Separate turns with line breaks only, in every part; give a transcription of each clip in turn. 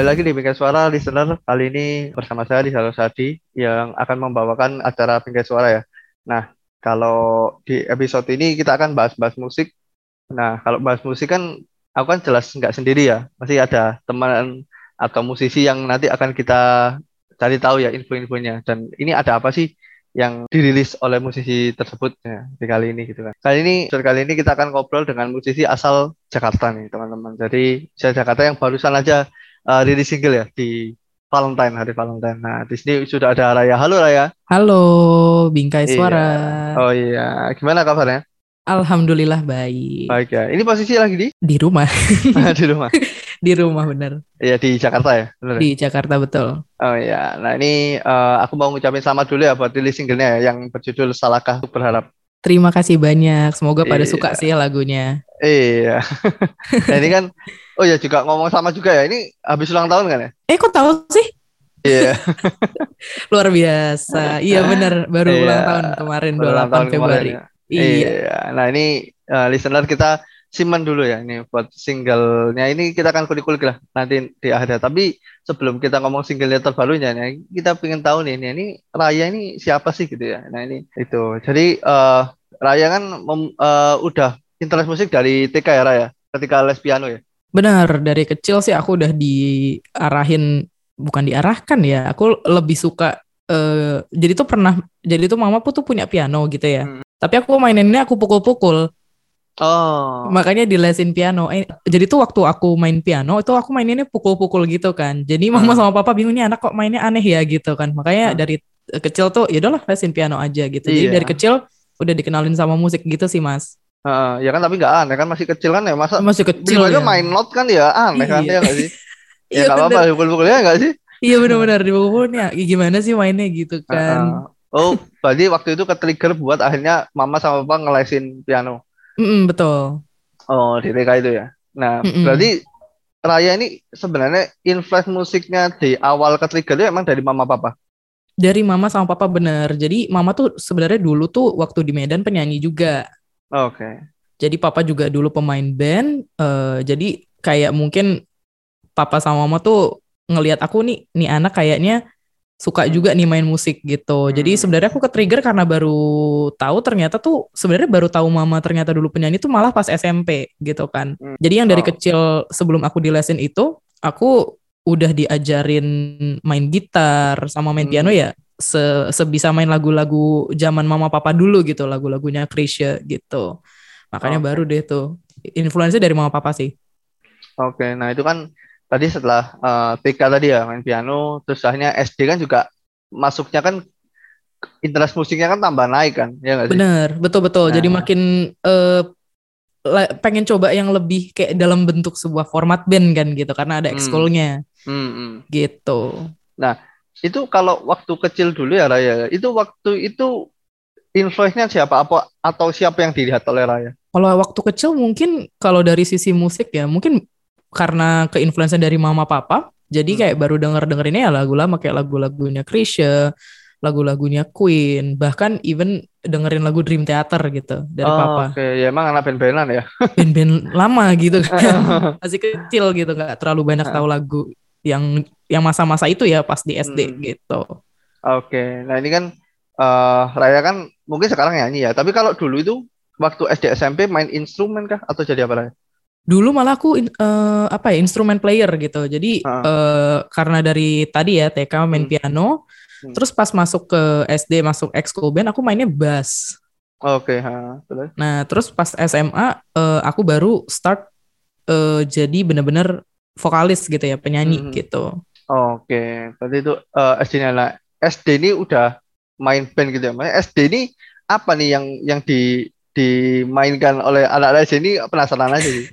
Kembali lagi di Bingkai Suara listener. Kali ini bersama saya di Salo Sadi yang akan membawakan acara Bingkai Suara ya. Nah, kalau di episode ini kita akan bahas-bahas musik. Nah, kalau bahas musik kan aku kan jelas nggak sendiri ya. Masih ada teman atau musisi yang nanti akan kita cari tahu ya info-infonya. Dan ini ada apa sih yang dirilis oleh musisi tersebut ya, di kali ini gitu kan. Kali ini kali ini kita akan ngobrol dengan musisi asal Jakarta nih teman-teman. Jadi saya Jakarta yang barusan aja uh, rilis single ya di Valentine hari Valentine. Nah di sini sudah ada Raya. Halo Raya.
Halo, Bingkai Suara.
Iya. Oh iya, gimana kabarnya?
Alhamdulillah baik.
Baik ya. Ini posisi lagi di?
Di rumah.
di rumah.
di rumah bener.
Iya di Jakarta ya. Bener.
Di Jakarta betul.
Oh iya. Nah ini uh, aku mau ngucapin selamat dulu ya buat rilis singlenya ya, yang berjudul Salahkah Berharap.
Terima kasih banyak. Semoga pada iya. suka sih ya lagunya.
Iya. nah, ini kan oh ya juga ngomong sama juga ya. Ini habis ulang tahun kan ya?
Eh kok tahu sih?
Iya.
Luar biasa. Iya benar, baru iya. ulang tahun kemarin 28 Februari. Ya.
Iya. iya. Nah, ini uh, listener kita simpan dulu ya ini buat singlenya. Ini kita akan kulik-kulik lah nanti di akhir tapi sebelum kita ngomong singlenya terbarunya nih kita pengen tahu nih ini, ini Raya ini siapa sih gitu ya? Nah ini itu. Jadi uh, Raya kan mem, uh, udah interest musik dari TK ya Raya? Ketika les piano ya?
Benar dari kecil sih aku udah diarahin bukan diarahkan ya aku lebih suka uh, jadi tuh pernah jadi tuh mama tuh punya piano gitu ya. Hmm. tapi aku maininnya aku pukul-pukul
Oh.
Makanya di lesin piano. Eh, jadi tuh waktu aku main piano itu aku maininnya pukul-pukul gitu kan. Jadi mama hmm. sama papa bingung nih anak kok mainnya aneh ya gitu kan. Makanya hmm. dari kecil tuh ya udahlah lesin piano aja gitu. Iya. Jadi dari kecil udah dikenalin sama musik gitu sih mas.
Uh, ya kan tapi nggak aneh kan masih kecil kan ya masa
masih kecil
aja ya. main not kan ya aneh kan ya nggak sih ya nggak apa-apa pukul-pukulnya nggak sih
iya benar-benar di pukul-pukulnya gimana sih mainnya gitu kan
uh, oh berarti waktu itu ke trigger buat akhirnya mama sama papa ngelesin piano
Mm-mm, betul.
Oh, di TK itu ya. Nah, Mm-mm. berarti Raya ini sebenarnya influence musiknya di awal ke trigger itu emang dari mama papa?
Dari mama sama papa bener. Jadi mama tuh sebenarnya dulu tuh waktu di Medan penyanyi juga.
Oke. Okay.
Jadi papa juga dulu pemain band. Uh, jadi kayak mungkin papa sama mama tuh ngelihat aku nih, nih anak kayaknya suka juga nih main musik gitu. Hmm. Jadi sebenarnya aku ke trigger karena baru tahu ternyata tuh sebenarnya baru tahu mama ternyata dulu penyanyi tuh malah pas SMP gitu kan. Hmm. Jadi yang dari oh. kecil sebelum aku di lesin itu aku udah diajarin main gitar sama main hmm. piano ya se sebisa main lagu-lagu zaman mama papa dulu gitu, lagu-lagunya Krisya gitu. Makanya oh. baru deh tuh influence dari mama papa sih.
Oke, nah itu kan tadi setelah uh, eh, TK tadi ya main piano, terus akhirnya SD kan juga masuknya kan interest musiknya kan tambah naik kan, ya
nggak sih? Bener, betul betul. Nah. Jadi makin uh, pengen coba yang lebih kayak dalam bentuk sebuah format band kan gitu, karena ada hmm. ekskulnya, hmm. hmm. gitu.
Nah itu kalau waktu kecil dulu ya Raya, itu waktu itu influence-nya siapa apa atau siapa yang dilihat oleh Raya?
Kalau waktu kecil mungkin kalau dari sisi musik ya mungkin karena keinfluensa dari mama papa jadi kayak hmm. baru denger dengerinnya ya lagu lama kayak lagu-lagunya Krisya lagu-lagunya Queen bahkan even dengerin lagu Dream Theater gitu dari oh, papa.
Oke, okay. ya emang anak band-bandan ya.
Band-band lama gitu kan. Masih kecil gitu nggak terlalu banyak tahu lagu yang yang masa-masa itu ya pas di SD hmm. gitu. Oke,
okay. nah ini kan uh, Raya kan mungkin sekarang nyanyi ya, tapi kalau dulu itu waktu SD SMP main instrumen kah atau jadi apa Raya?
Dulu malah aku uh, apa ya instrumen player gitu jadi uh. Uh, karena dari tadi ya TK main hmm. piano hmm. terus pas masuk ke SD masuk ekskul band aku mainnya bass
oke okay,
nah terus pas SMA uh, aku baru start uh, jadi bener-bener vokalis gitu ya penyanyi hmm. gitu
oke okay. berarti itu uh, SD-nya lah SD ini udah main band gitu ya. SD ini apa nih yang yang di dimainkan oleh anak-anak SD ini penasaran aja sih.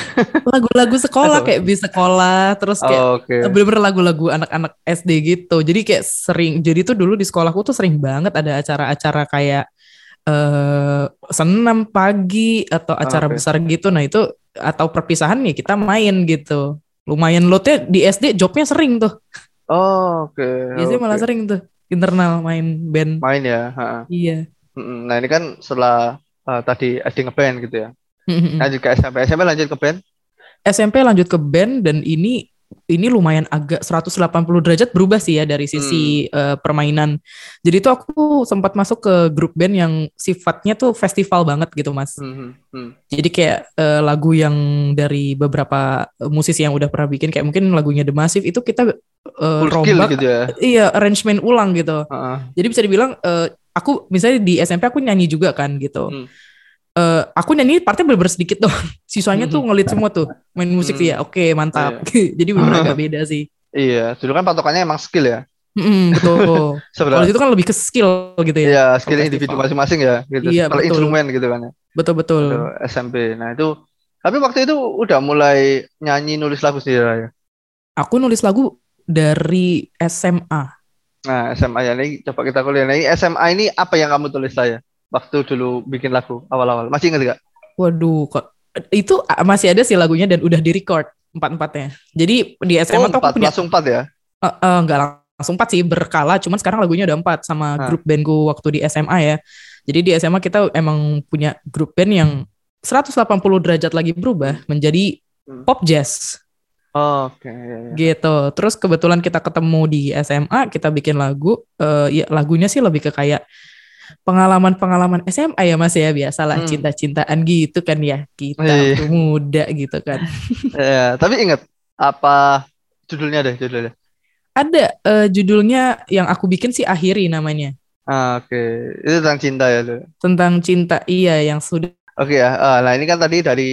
lagu-lagu sekolah kayak bis sekolah terus kayak
Oh, Oke.
bener-bener lagu-lagu anak-anak SD gitu. Jadi kayak sering, jadi tuh dulu di sekolahku tuh sering banget ada acara-acara kayak eh senam pagi atau acara
oke.
besar gitu. Nah itu atau perpisahan nih kita main gitu. Lumayan loadnya di SD jobnya sering tuh.
Oh, oke.
Biasanya
oke.
malah sering tuh internal main band.
main ya. ha-ha.
Iya.
Nah, ini kan setelah eh, tadi SD ngeband gitu ya. Lanjut ke SMP. SMP lanjut ke band.
SMP lanjut ke band dan ini ini lumayan agak 180 derajat berubah sih ya dari sisi eh, permainan. Jadi tuh aku sempat masuk ke grup band yang sifatnya tuh festival banget gitu mas.
Hmm, hmm,
Jadi kayak eh, lagu yang dari beberapa musisi yang udah pernah bikin kayak mungkin lagunya The Massive itu kita eh,
Full skill
rombak,
gitu ya.
iya arrangement ulang gitu.
Ha-ha.
Jadi bisa dibilang eh, aku misalnya di SMP aku nyanyi juga kan gitu.
Hmm.
Eh, aku nyanyi partnya bener-bener sedikit doang. Sisanya tuh ngelit semua tuh main musik
Hmm.
ya. Oke mantap. Jadi bener agak beda sih.
Iya, dulu kan patokannya emang skill ya.
Mm, betul. Kalau itu kan lebih ke skill gitu ya.
Iya, skill individu masing-masing ya, gitu.
Iya,
Per
betul.
instrumen gitu kan ya.
Betul betul.
SMP. Nah, itu tapi waktu itu udah mulai nyanyi nulis lagu sendiri ya.
Aku nulis lagu dari SMA.
Nah, SMA ya ini coba kita kuliah. Nah, ini SMA ini apa yang kamu tulis saya waktu dulu bikin lagu awal-awal? Masih ingat gak?
Waduh, kok itu masih ada sih lagunya dan udah di record empat empatnya. Jadi di SMA
Oh,
tuh aku
empat,
punya
langsung empat ya?
eh, eh, nggak langsung empat sih berkala. Cuman sekarang lagunya udah empat sama
Hah.
grup bandku waktu di SMA ya. Jadi di SMA kita emang punya grup band yang 180 derajat lagi berubah menjadi
Hmm.
pop jazz.
Oke, iya.
gitu. Terus kebetulan kita ketemu di SMA, kita bikin lagu. eh ya lagunya sih lebih ke kayak pengalaman-pengalaman SMA ya Mas ya, biasalah
Hmm.
cinta-cintaan gitu kan ya. Kita
Iya.
waktu muda gitu kan.
Iya, tapi ingat apa judulnya deh, judulnya.
Ada eh, judulnya yang aku bikin sih Akhiri namanya.
Ah, Oke, itu tentang cinta ya. tuh.
Tentang cinta iya yang sudah
Oke ya, ah, nah ini kan tadi dari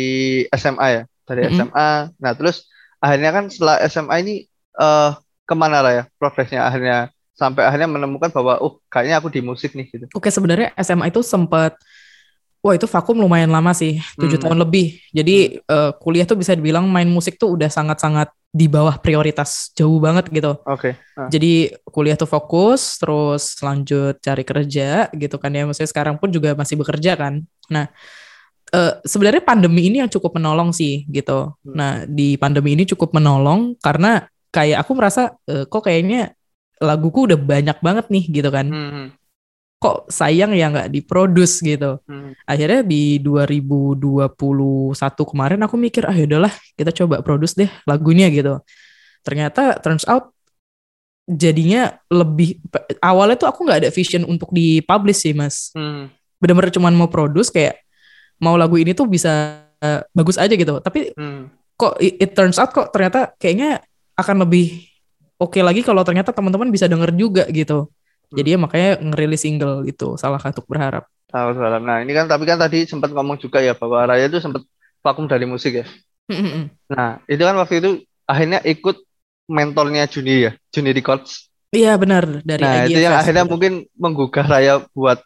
SMA ya, dari
Mm-mm.
SMA. Nah terus akhirnya kan setelah SMA ini eh ke mana lah ya progresnya akhirnya sampai akhirnya menemukan bahwa oh kayaknya aku di musik nih gitu.
Oke, sebenarnya SMA itu sempat Wah itu vakum lumayan lama sih, tujuh
Hmm.
tahun lebih. Jadi eh, kuliah tuh bisa dibilang main musik tuh udah sangat-sangat di bawah prioritas, jauh banget gitu.
Oke. ah.
Jadi kuliah tuh fokus, terus lanjut cari kerja gitu kan ya. Maksudnya sekarang pun juga masih bekerja kan. Nah, eh, sebenarnya pandemi ini yang cukup menolong sih gitu.
Hmm.
Nah, di pandemi ini cukup menolong karena kayak aku merasa eh, kok kayaknya laguku udah banyak banget nih gitu kan.
Hmm, hmm,
Kok sayang ya nggak diproduce gitu.
hmm.
Akhirnya di 2021 kemarin aku mikir ah yaudahlah kita coba produce deh lagunya gitu. Ternyata turns out jadinya lebih awalnya tuh aku nggak ada vision untuk dipublish sih mas.
Hmm.
Bener-bener cuman mau produce kayak mau lagu ini tuh bisa eh, bagus aja gitu. Tapi
Hmm.
kok it, it turns out kok ternyata kayaknya akan lebih oke lagi kalau ternyata teman-teman bisa denger juga gitu. Jadi ya makanya ngerilis single itu salah satu berharap.
Tahu salam. Nah ini kan tapi kan tadi sempat ngomong juga ya bahwa Raya itu sempat vakum dari musik ya. Nah itu kan waktu itu akhirnya ikut mentornya Juni ya, Juni Records.
Iya benar dari
Nah itu yang akhirnya mungkin menggugah Raya buat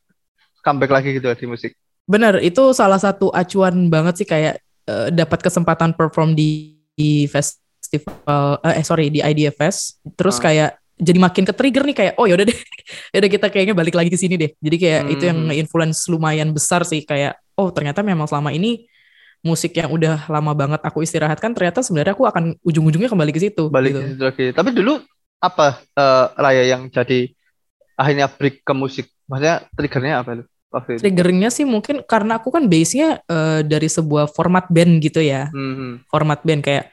comeback lagi gitu ya di musik.
Benar, itu salah satu acuan banget sih kayak eh, dapat kesempatan perform di, di festival eh eh, sorry di IDFS. Terus
Ah.
kayak jadi makin ke trigger nih kayak oh yaudah deh. yaudah kita kayaknya balik lagi ke sini deh. Jadi kayak itu yang
Hmm.
nge-influence lumayan besar sih kayak oh ternyata memang selama ini musik yang udah lama banget aku istirahatkan ternyata sebenarnya aku akan ujung-ujungnya kembali ke situ
balik
gitu.
ke situ lagi. Tapi dulu apa eh, Raya yang jadi akhirnya break ke musik? Maksudnya triggernya apa itu waktu itu?
Triggernya sih mungkin karena aku kan base-nya eh, dari sebuah format band gitu ya.
Hmm, hmm.
format band kayak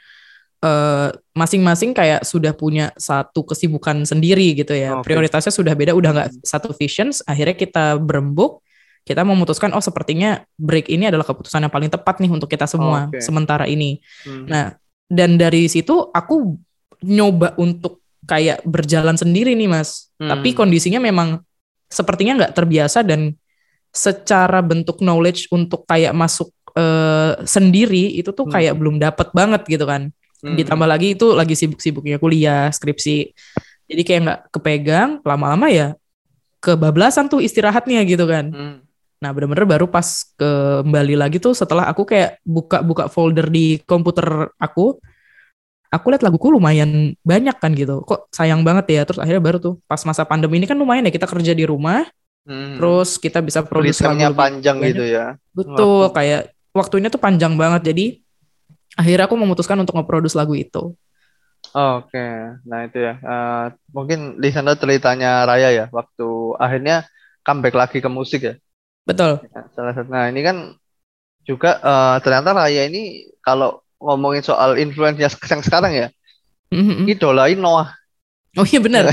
eh, masing-masing kayak sudah punya satu kesibukan sendiri gitu ya.
Oke.
Prioritasnya sudah beda, udah nggak satu visions. Akhirnya kita berembuk, kita memutuskan oh sepertinya break ini adalah keputusan yang paling tepat nih untuk kita semua
Oke.
sementara ini.
Hmm.
Nah, dan dari situ aku nyoba untuk kayak berjalan sendiri nih, Mas.
Hmm.
Tapi kondisinya memang sepertinya nggak terbiasa dan secara bentuk knowledge untuk kayak masuk eh, sendiri itu tuh kayak
Hmm.
belum dapet banget gitu kan.
Hmm.
Ditambah lagi itu lagi sibuk-sibuknya kuliah, skripsi. Jadi kayak nggak kepegang, lama-lama ya kebablasan tuh istirahatnya gitu kan.
Hmm.
Nah, bener-bener baru pas kembali lagi tuh setelah aku kayak buka-buka folder di komputer aku, aku lihat laguku lumayan banyak kan gitu. Kok sayang banget ya. Terus akhirnya baru tuh pas masa pandemi ini kan lumayan ya kita kerja di rumah,
Hmm.
terus kita bisa produksi lagu
panjang
banyak.
gitu ya.
Betul, kayak waktunya tuh panjang banget. Jadi akhirnya aku memutuskan untuk nge-produce lagu itu.
Oke, nah itu ya. Eh, mungkin listener ceritanya Raya ya, waktu akhirnya comeback lagi ke musik ya.
Betul.
Ya, Salah satu. Nah ini kan juga eh, ternyata Raya ini kalau ngomongin soal influence yang sekarang ya,
Mhm.
idolain Noah.
Oh iya benar.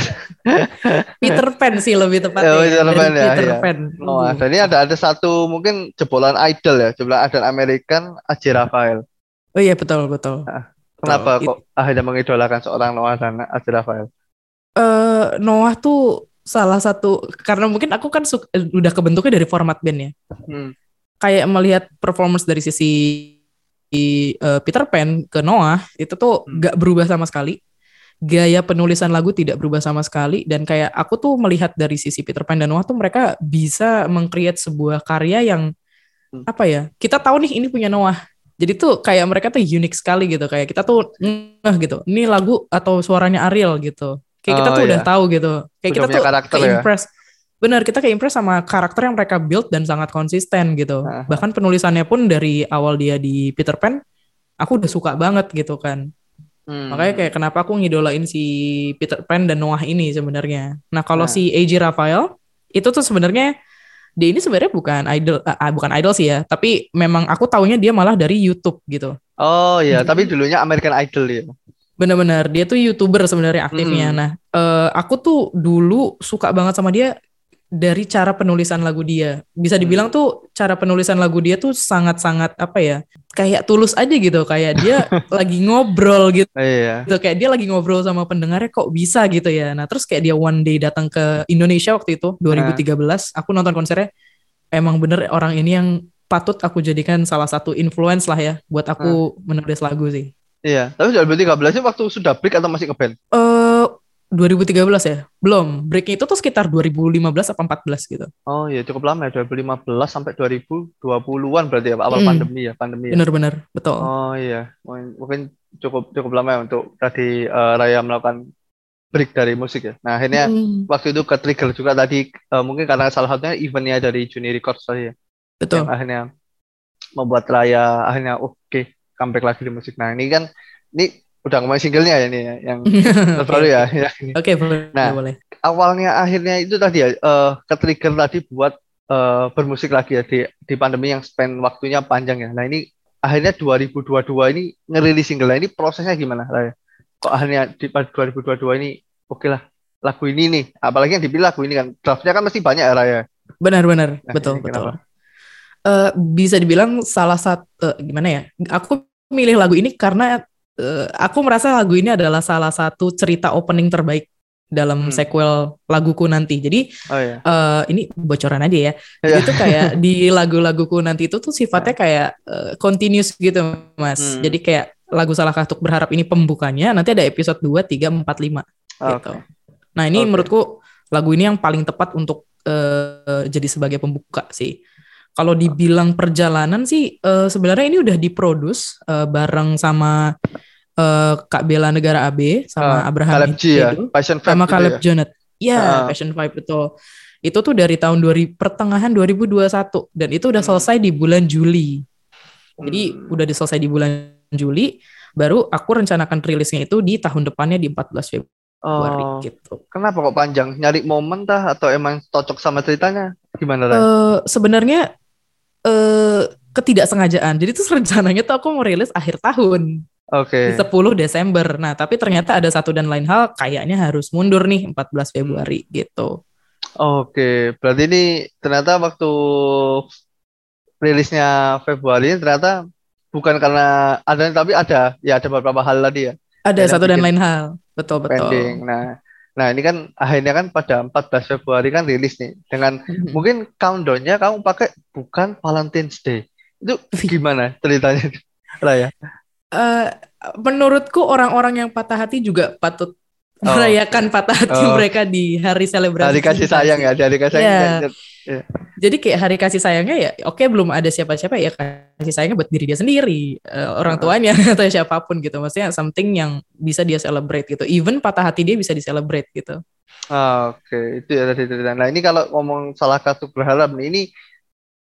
Peter Pan sih lebih tepatnya.
Oh, Peter
Dari
Pan ya,
Peter
iya.
Pan. Uh.
Dan ini ada ada satu mungkin jebolan idol ya, jebolan idol American Aji Rafael.
Oh iya betul betul.
Kenapa
Betul.
kok akhirnya mengidolakan seorang Noah dan Aji Rafael?
eh Noah tuh salah satu karena mungkin aku kan suka, udah kebentuknya dari format band ya.
Hmm.
Kayak melihat performance dari sisi eh, Peter Pan ke Noah itu tuh
Hmm.
gak berubah sama sekali. Gaya penulisan lagu tidak berubah sama sekali dan kayak aku tuh melihat dari sisi Peter Pan dan Noah tuh mereka bisa mengcreate sebuah karya yang
Hmm.
apa ya? Kita tahu nih ini punya Noah. Jadi tuh kayak mereka tuh unik sekali gitu kayak kita tuh ngeh gitu. Ini lagu atau suaranya Ariel gitu. Kayak kita
Oh,
tuh udah
iya.
tahu gitu. Kayak
Udah
kita tuh
karakter
kayak
ya.
impress. Benar, kita kayak impress sama karakter yang mereka build dan sangat konsisten gitu. Bahkan penulisannya pun dari awal dia di Peter Pan, aku udah suka banget gitu kan.
Hmm.
Makanya kayak kenapa aku ngidolain si Peter Pan dan Noah ini sebenarnya. Nah, kalau
Nah.
si AJ Raphael itu tuh sebenarnya dia ini sebenarnya bukan idol ah, bukan idol sih ya, tapi memang aku taunya dia malah dari YouTube gitu.
Oh iya,
Jadi-
tapi dulunya American Idol ya.
Bener-bener dia tuh youtuber sebenarnya aktifnya.
Hmm.
Nah, eh, aku tuh dulu suka banget sama dia dari cara penulisan lagu dia. Bisa dibilang
Hmm.
tuh cara penulisan lagu dia tuh sangat-sangat apa ya? Kayak tulus aja gitu. Kayak dia lagi ngobrol gitu.
Iya.
Kayak dia lagi ngobrol sama pendengarnya kok bisa gitu ya. Nah, terus kayak dia one day datang ke Indonesia waktu itu 2013. Aku nonton konsernya. Emang bener orang ini yang patut aku jadikan salah satu influence lah ya buat aku menulis lagu sih.
Iya, tapi 2013 itu waktu sudah break atau masih ngeband?
Eh 2013 ya? Belum. Breaknya itu tuh sekitar 2015 apa 14 gitu.
Oh iya, cukup lama ya, 2015 sampai 2020-an berarti ya, awal
Hmm.
pandemi ya, pandemi ya.
Bener-bener, betul.
Oh iya, mungkin, cukup cukup lama ya untuk tadi eh, Raya melakukan break dari musik ya. Nah, akhirnya
Hmm,
waktu itu ke trigger juga tadi eh, mungkin karena salah satunya eventnya dari Juni Records tadi ya,
betul.
yang akhirnya membuat Raya akhirnya "Oh, oke comeback lagi di musik. Nah, ini kan ini udah ngomongin singlenya ya ini ya, yang terbaru ya. ya.
Oke, boleh,
Nah.
boleh.
awalnya akhirnya itu tadi ya eh ke trigger tadi buat eh, bermusik lagi ya di di pandemi yang spend waktunya panjang ya. Nah ini akhirnya 2022 ini ngerilis single. Nah, ini prosesnya gimana? Raya? Kok akhirnya di 2022 ini oke lah lagu ini nih. Apalagi yang dipilih lagu ini kan draftnya kan masih banyak ya Raya.
Benar-benar,
Nah,
betul, betul.
kenapa?
Eh, bisa dibilang salah satu eh, gimana ya? Aku milih lagu ini karena eh, aku merasa lagu ini adalah salah satu cerita opening terbaik dalam
Hmm.
sequel laguku nanti. Jadi
Oh ya.
eh, ini bocoran aja ya. Jadi
Iya.
tuh kayak di lagu-laguku nanti itu tuh sifatnya kayak eh, continuous gitu, Mas.
Hmm.
Jadi kayak lagu Salah Katuk berharap ini pembukanya, nanti ada episode 2, 3, 4, 5 gitu. Nah, ini
Oke.
menurutku lagu ini yang paling tepat untuk eh, jadi sebagai pembuka sih. Kalau dibilang perjalanan sih eh, sebenarnya ini udah diproduce eh, bareng sama eh, Kak Bella Negara AB sama
Ah,
Abraham
Caleb G ya, Passion Vibe
sama
gitu
Caleb
ya.
Jonet. Ya,
Ah.
Passion Vibe betul. Itu tuh dari tahun 2000 pertengahan 2021 dan itu udah
Hmm.
selesai di bulan Juli. Jadi
Hmm.
udah diselesai di bulan Juli, baru aku rencanakan rilisnya itu di tahun depannya di 14 Februari
Oh,
gitu.
kenapa kok panjang? Nyari momen tah atau emang cocok sama ceritanya? Gimana?
Eh sebenarnya eh ketidaksengajaan. Jadi tuh rencananya tuh aku mau rilis akhir tahun
Oke.
di 10 Desember. Nah, tapi ternyata ada satu dan lain hal kayaknya harus mundur nih 14 Februari gitu.
Oke, berarti ini ternyata waktu rilisnya Februari ini ternyata bukan karena ada tapi ada ya ada beberapa hal tadi ya
Ada
Dan
satu dan lain hal. Betul, betul.
pending. Nah, nah ini kan akhirnya kan pada 14 Februari kan rilis nih dengan
Mhm.
mungkin countdownnya kamu pakai bukan Valentine's Day. Itu gimana ceritanya, Raya?
Eh, menurutku orang-orang yang patah hati juga patut
Oh,
merayakan patah hati
Oh.
mereka di hari selebrasi.
Hari kasih sayang ya, hari kasih sayang.
Iya.
ya.
Jadi kayak hari kasih sayangnya ya, oke belum ada siapa-siapa ya kasih sayangnya buat diri dia sendiri, eh, orang tuanya atau siapa pun gitu. Maksudnya something yang bisa dia celebrate gitu. Even patah hati dia bisa di celebrate gitu.
Ah, Oke, itu ya tadi cerita. Nah, ini kalau ngomong salah satu berharap ini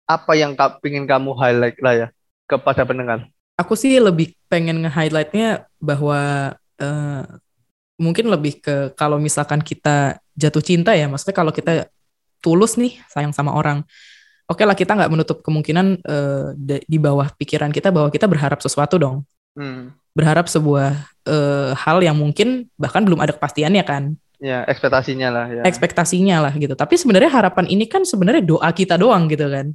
apa yang ka, ingin kamu highlight lah ya kepada pendengar?
Aku sih lebih pengen nge-highlightnya bahwa eh, mungkin lebih ke kalau misalkan kita jatuh cinta ya, maksudnya kalau kita tulus nih sayang sama orang, oke lah kita nggak menutup kemungkinan eh, da- di bawah pikiran kita bahwa kita berharap sesuatu dong,
Hmm,
berharap sebuah eh, hal yang mungkin bahkan belum ada kepastiannya kan,
ya ekspektasinya lah ya.
ekspektasinya lah gitu. Tapi sebenarnya harapan ini kan sebenarnya doa kita doang gitu kan,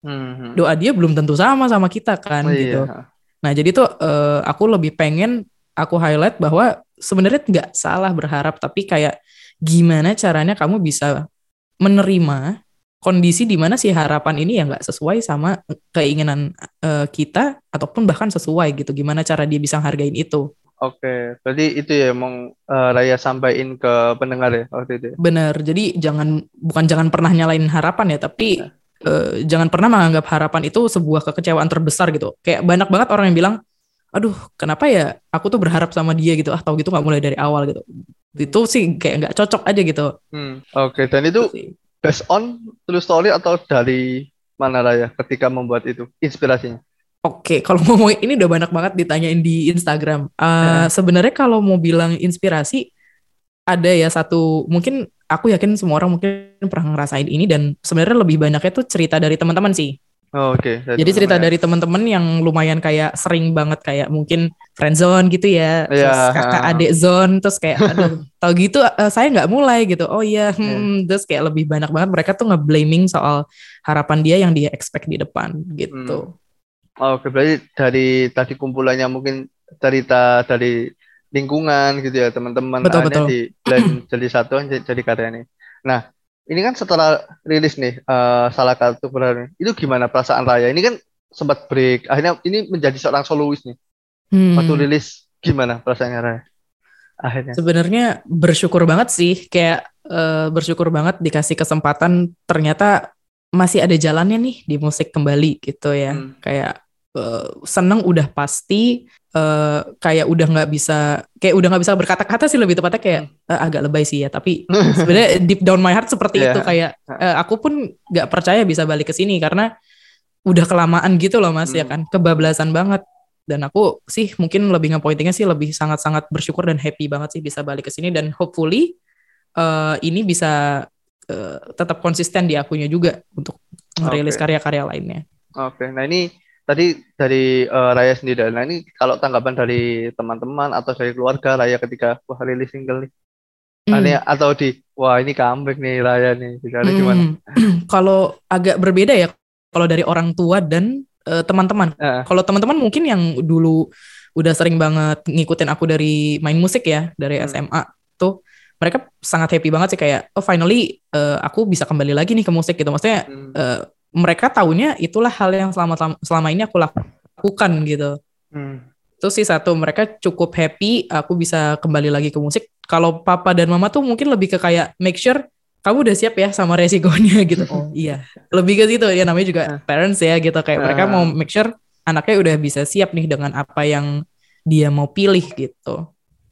Hmm, hmm.
doa dia belum tentu sama sama kita kan
Oh,
gitu.
iya.
Nah, jadi tuh eh, aku lebih pengen aku highlight bahwa sebenarnya nggak salah berharap, tapi kayak gimana caranya kamu bisa menerima kondisi di mana si harapan ini ya nggak sesuai sama keinginan eh, kita ataupun bahkan sesuai gitu. Gimana cara dia bisa hargain itu?
Oke, berarti itu ya mau eh, Raya sampaikan ke pendengar ya waktu itu. ya?
Bener. Jadi jangan bukan jangan pernah nyalain harapan ya, tapi eh, jangan pernah menganggap harapan itu sebuah kekecewaan terbesar gitu. Kayak banyak banget orang yang bilang, aduh kenapa ya aku tuh berharap sama dia gitu. Ah tahu gitu nggak mulai dari awal gitu. Itu sih kayak nggak cocok aja gitu.
Hmm, Oke, dan itu based on true story atau dari mana Raya ketika membuat itu inspirasinya?
Oke, kalau ngomong ini udah banyak banget ditanyain di Instagram. Eh, Sebenarnya kalau mau bilang inspirasi, ada ya satu mungkin aku yakin semua orang mungkin pernah ngerasain ini dan sebenarnya lebih banyaknya tuh cerita dari teman-teman sih.
Oh, Oke,
Jadi cerita
ya.
dari teman-teman yang lumayan kayak sering banget kayak mungkin friend zone gitu ya, terus
Iya,
kakak adik zone, terus kayak aduh, tau gitu eh, saya nggak mulai gitu. Oh iya, hmm, terus kayak lebih banyak banget mereka tuh nge-blaming soal harapan dia yang dia expect di depan gitu.
Oh, Oke, berarti dari tadi kumpulannya mungkin cerita dari lingkungan gitu ya teman-teman
Betul, betul.
di blend jadi satu jadi, karya ini. Nah, ini kan setelah rilis nih eh, salah satu berharap itu gimana perasaan Raya? Ini kan sempat break, akhirnya ini menjadi seorang solois nih.
Hmm.
Waktu rilis gimana perasaannya Raya? Akhirnya.
Sebenarnya bersyukur banget sih, kayak eh, bersyukur banget dikasih kesempatan. Ternyata masih ada jalannya nih di musik kembali gitu ya.
Hmm.
Kayak eh, seneng udah pasti, eh, kayak udah nggak bisa, kayak udah nggak bisa berkata-kata sih lebih tepatnya kayak eh, agak lebay sih ya. Tapi sebenarnya deep down my heart seperti
Iya.
itu kayak eh, aku pun nggak percaya bisa balik ke sini karena udah kelamaan gitu loh mas ya
Hmm.
kan, kebablasan banget dan aku sih mungkin lebih ngepointingnya sih lebih sangat-sangat bersyukur dan happy banget sih bisa balik ke sini dan hopefully eh, ini bisa eh, tetap konsisten di akunya juga untuk merilis
Oke.
karya-karya lainnya.
Oke, nah ini tadi dari eh, Raya sendiri. Nah ini kalau tanggapan dari teman-teman atau dari keluarga Raya ketika wah rilis single nih,
Hmm.
Aneh, atau di wah ini comeback nih Raya nih. Ada gimana?
Hmm. kalau agak berbeda ya kalau dari orang tua dan eh, teman-teman.
Eh,
Kalau teman-teman mungkin yang dulu udah sering banget ngikutin aku dari main musik ya dari
Hmm.
SMA tuh mereka sangat happy banget sih kayak oh finally eh, aku bisa kembali lagi nih ke musik gitu. Maksudnya
hmm,
eh, mereka taunya itulah hal yang selama selama ini aku lakukan gitu.
hmm,
Terus sih satu mereka cukup happy aku bisa kembali lagi ke musik. Kalau papa dan mama tuh mungkin lebih ke kayak make sure kamu udah siap ya sama resikonya gitu. Oh iya, lebih ke situ ya namanya juga parents ya gitu kayak mereka
Ah.
mau make sure anaknya udah bisa siap nih dengan apa yang dia mau pilih gitu.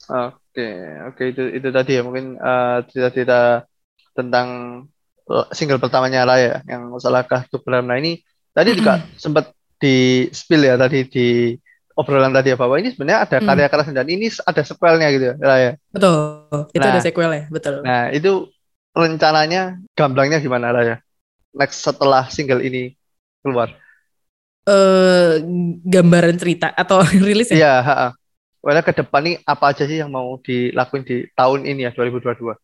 Oke, oke itu itu tadi ya mungkin eh, cerita-cerita tentang eh, single pertamanya Raya yang salahkah tuh Nah ini tadi juga sempat di spill ya tadi di obrolan tadi ya bahwa ini sebenarnya ada
Hmm.
karya keras dan ini ada sequelnya gitu ya Raya.
Betul. Itu
Nah.
ada sequelnya, betul.
Nah, itu rencananya gamblangnya gimana Raya? Next setelah single ini keluar.
Eh gambaran cerita atau rilis ya?
Iya, Well, ke depan nih apa aja sih yang mau dilakuin di tahun ini ya 2022?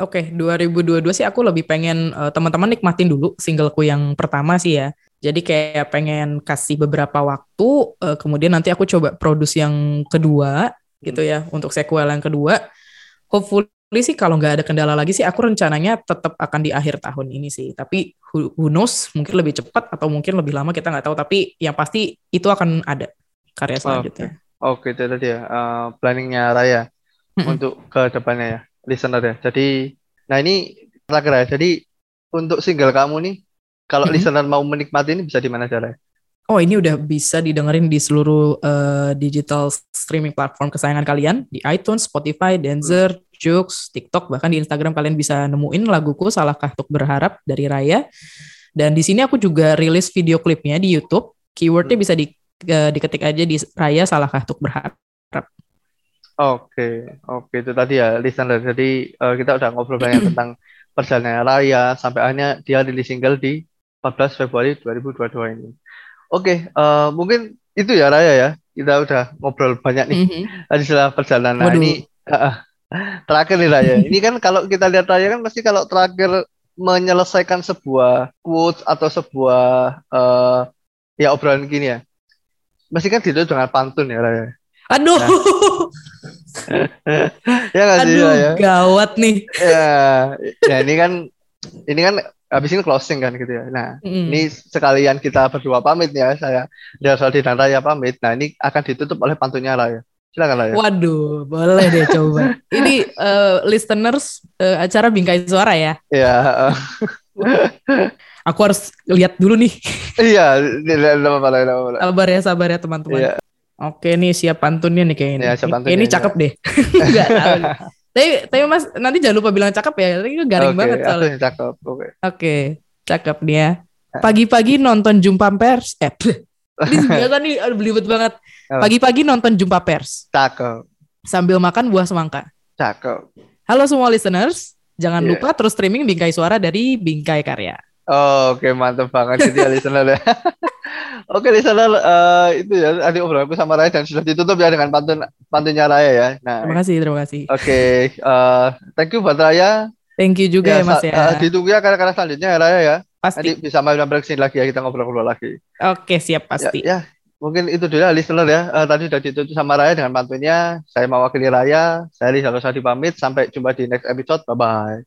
Oke, 2022 sih aku lebih pengen eh, teman-teman nikmatin dulu singleku yang pertama sih ya. Jadi kayak pengen kasih beberapa waktu, eh, kemudian nanti aku coba produce yang kedua gitu ya untuk sequel yang kedua. Hopefully sih kalau nggak ada kendala lagi sih aku rencananya tetap akan di akhir tahun ini sih. Tapi who, who knows mungkin lebih cepat atau mungkin lebih lama kita nggak tahu. Tapi yang pasti itu akan ada karya selanjutnya.
Oke, itu tadi ya eh, planningnya Raya. Untuk ke depannya ya, listener ya. Jadi, nah ini terakhir ya. Jadi untuk single kamu nih, kalau
Mm-mm.
listener mau menikmati ini bisa di mana caranya?
Oh ini udah bisa didengerin di seluruh eh, digital streaming platform kesayangan kalian di iTunes, Spotify, Deezer, Joox, TikTok bahkan di Instagram kalian bisa nemuin laguku Salahkah Untuk Berharap dari Raya. Dan di sini aku juga rilis video klipnya di YouTube. Keywordnya bisa di, eh, diketik aja di Raya Salahkah Untuk Berharap.
Oke, oke itu tadi ya listener. Jadi eh, kita udah ngobrol banyak tentang perjalanan raya sampai akhirnya dia rilis single di 14 Februari 2022 ini. Oke, eh, mungkin itu ya Raya ya. Kita udah ngobrol banyak nih
Mhm.
tadi setelah perjalanan. Nah,
Waduh.
ini eh, terakhir nih Raya. Ini kan kalau kita lihat Raya kan pasti kalau terakhir menyelesaikan sebuah quotes atau sebuah eh, ya obrolan gini ya. Mesti kan ditutup dengan pantun ya Raya.
Aduh,
Ya nggak sih
aduh
Raya?
gawat nih.
Ya, ya ini kan ini kan habis ini closing kan gitu ya. Nah,
Mm.
ini sekalian kita berdua pamit ya, saya Saldi dan Raya pamit. Nah, ini akan ditutup oleh pantunnya Raya. Silakan Raya.
Waduh, boleh deh coba. Ini eh, listeners eh, acara Bingkai Suara ya.
Ya, eh,
Aku harus lihat dulu nih.
iya.
Sabar ya, sabar ya teman-teman.
Iya.
Oke nih siap pantunnya nih kayaknya.
Iya, siap
Ini-
pantunnya,
Ini cakep deh. Enggak tahu. Tapi, tapi mas nanti jangan lupa bilang cakep ya. Ini garing
Oke,
banget soalnya.
cakep. Oke.
Oke, cakep nih ya. Pagi-pagi nonton jumpa pers. Eh, ini biasa nih aduh, belibet banget. Pagi-pagi nonton jumpa pers
Cakep.
sambil makan buah semangka.
Cakep.
Halo semua listeners, jangan
Iya.
lupa terus streaming Bingkai Suara dari Bingkai Karya.
Oke, mantep banget gitu ya listener ya. Oke, listener eh, itu ya tadi obrolanku sama Raya dan sudah ditutup ya dengan pantun pantunnya Raya ya. Nah,
Terima kasih, terima kasih.
Oke, eh, thank you buat Raya.
Thank you juga ya, Mas
sa-
ya.
eh, ditunggu ya karya-karya selanjutnya ya Raya ya.
Pasti.
Nanti bisa main ke sini lagi ya kita ngobrol-ngobrol lagi.
Oke, siap pasti.
Ya, ya, mungkin itu dulu ya listener ya. Eh, tadi sudah ditutup sama Raya dengan pantunnya. Saya mewakili Raya. Saya Rizal Sadi pamit. Sampai jumpa di next episode. Bye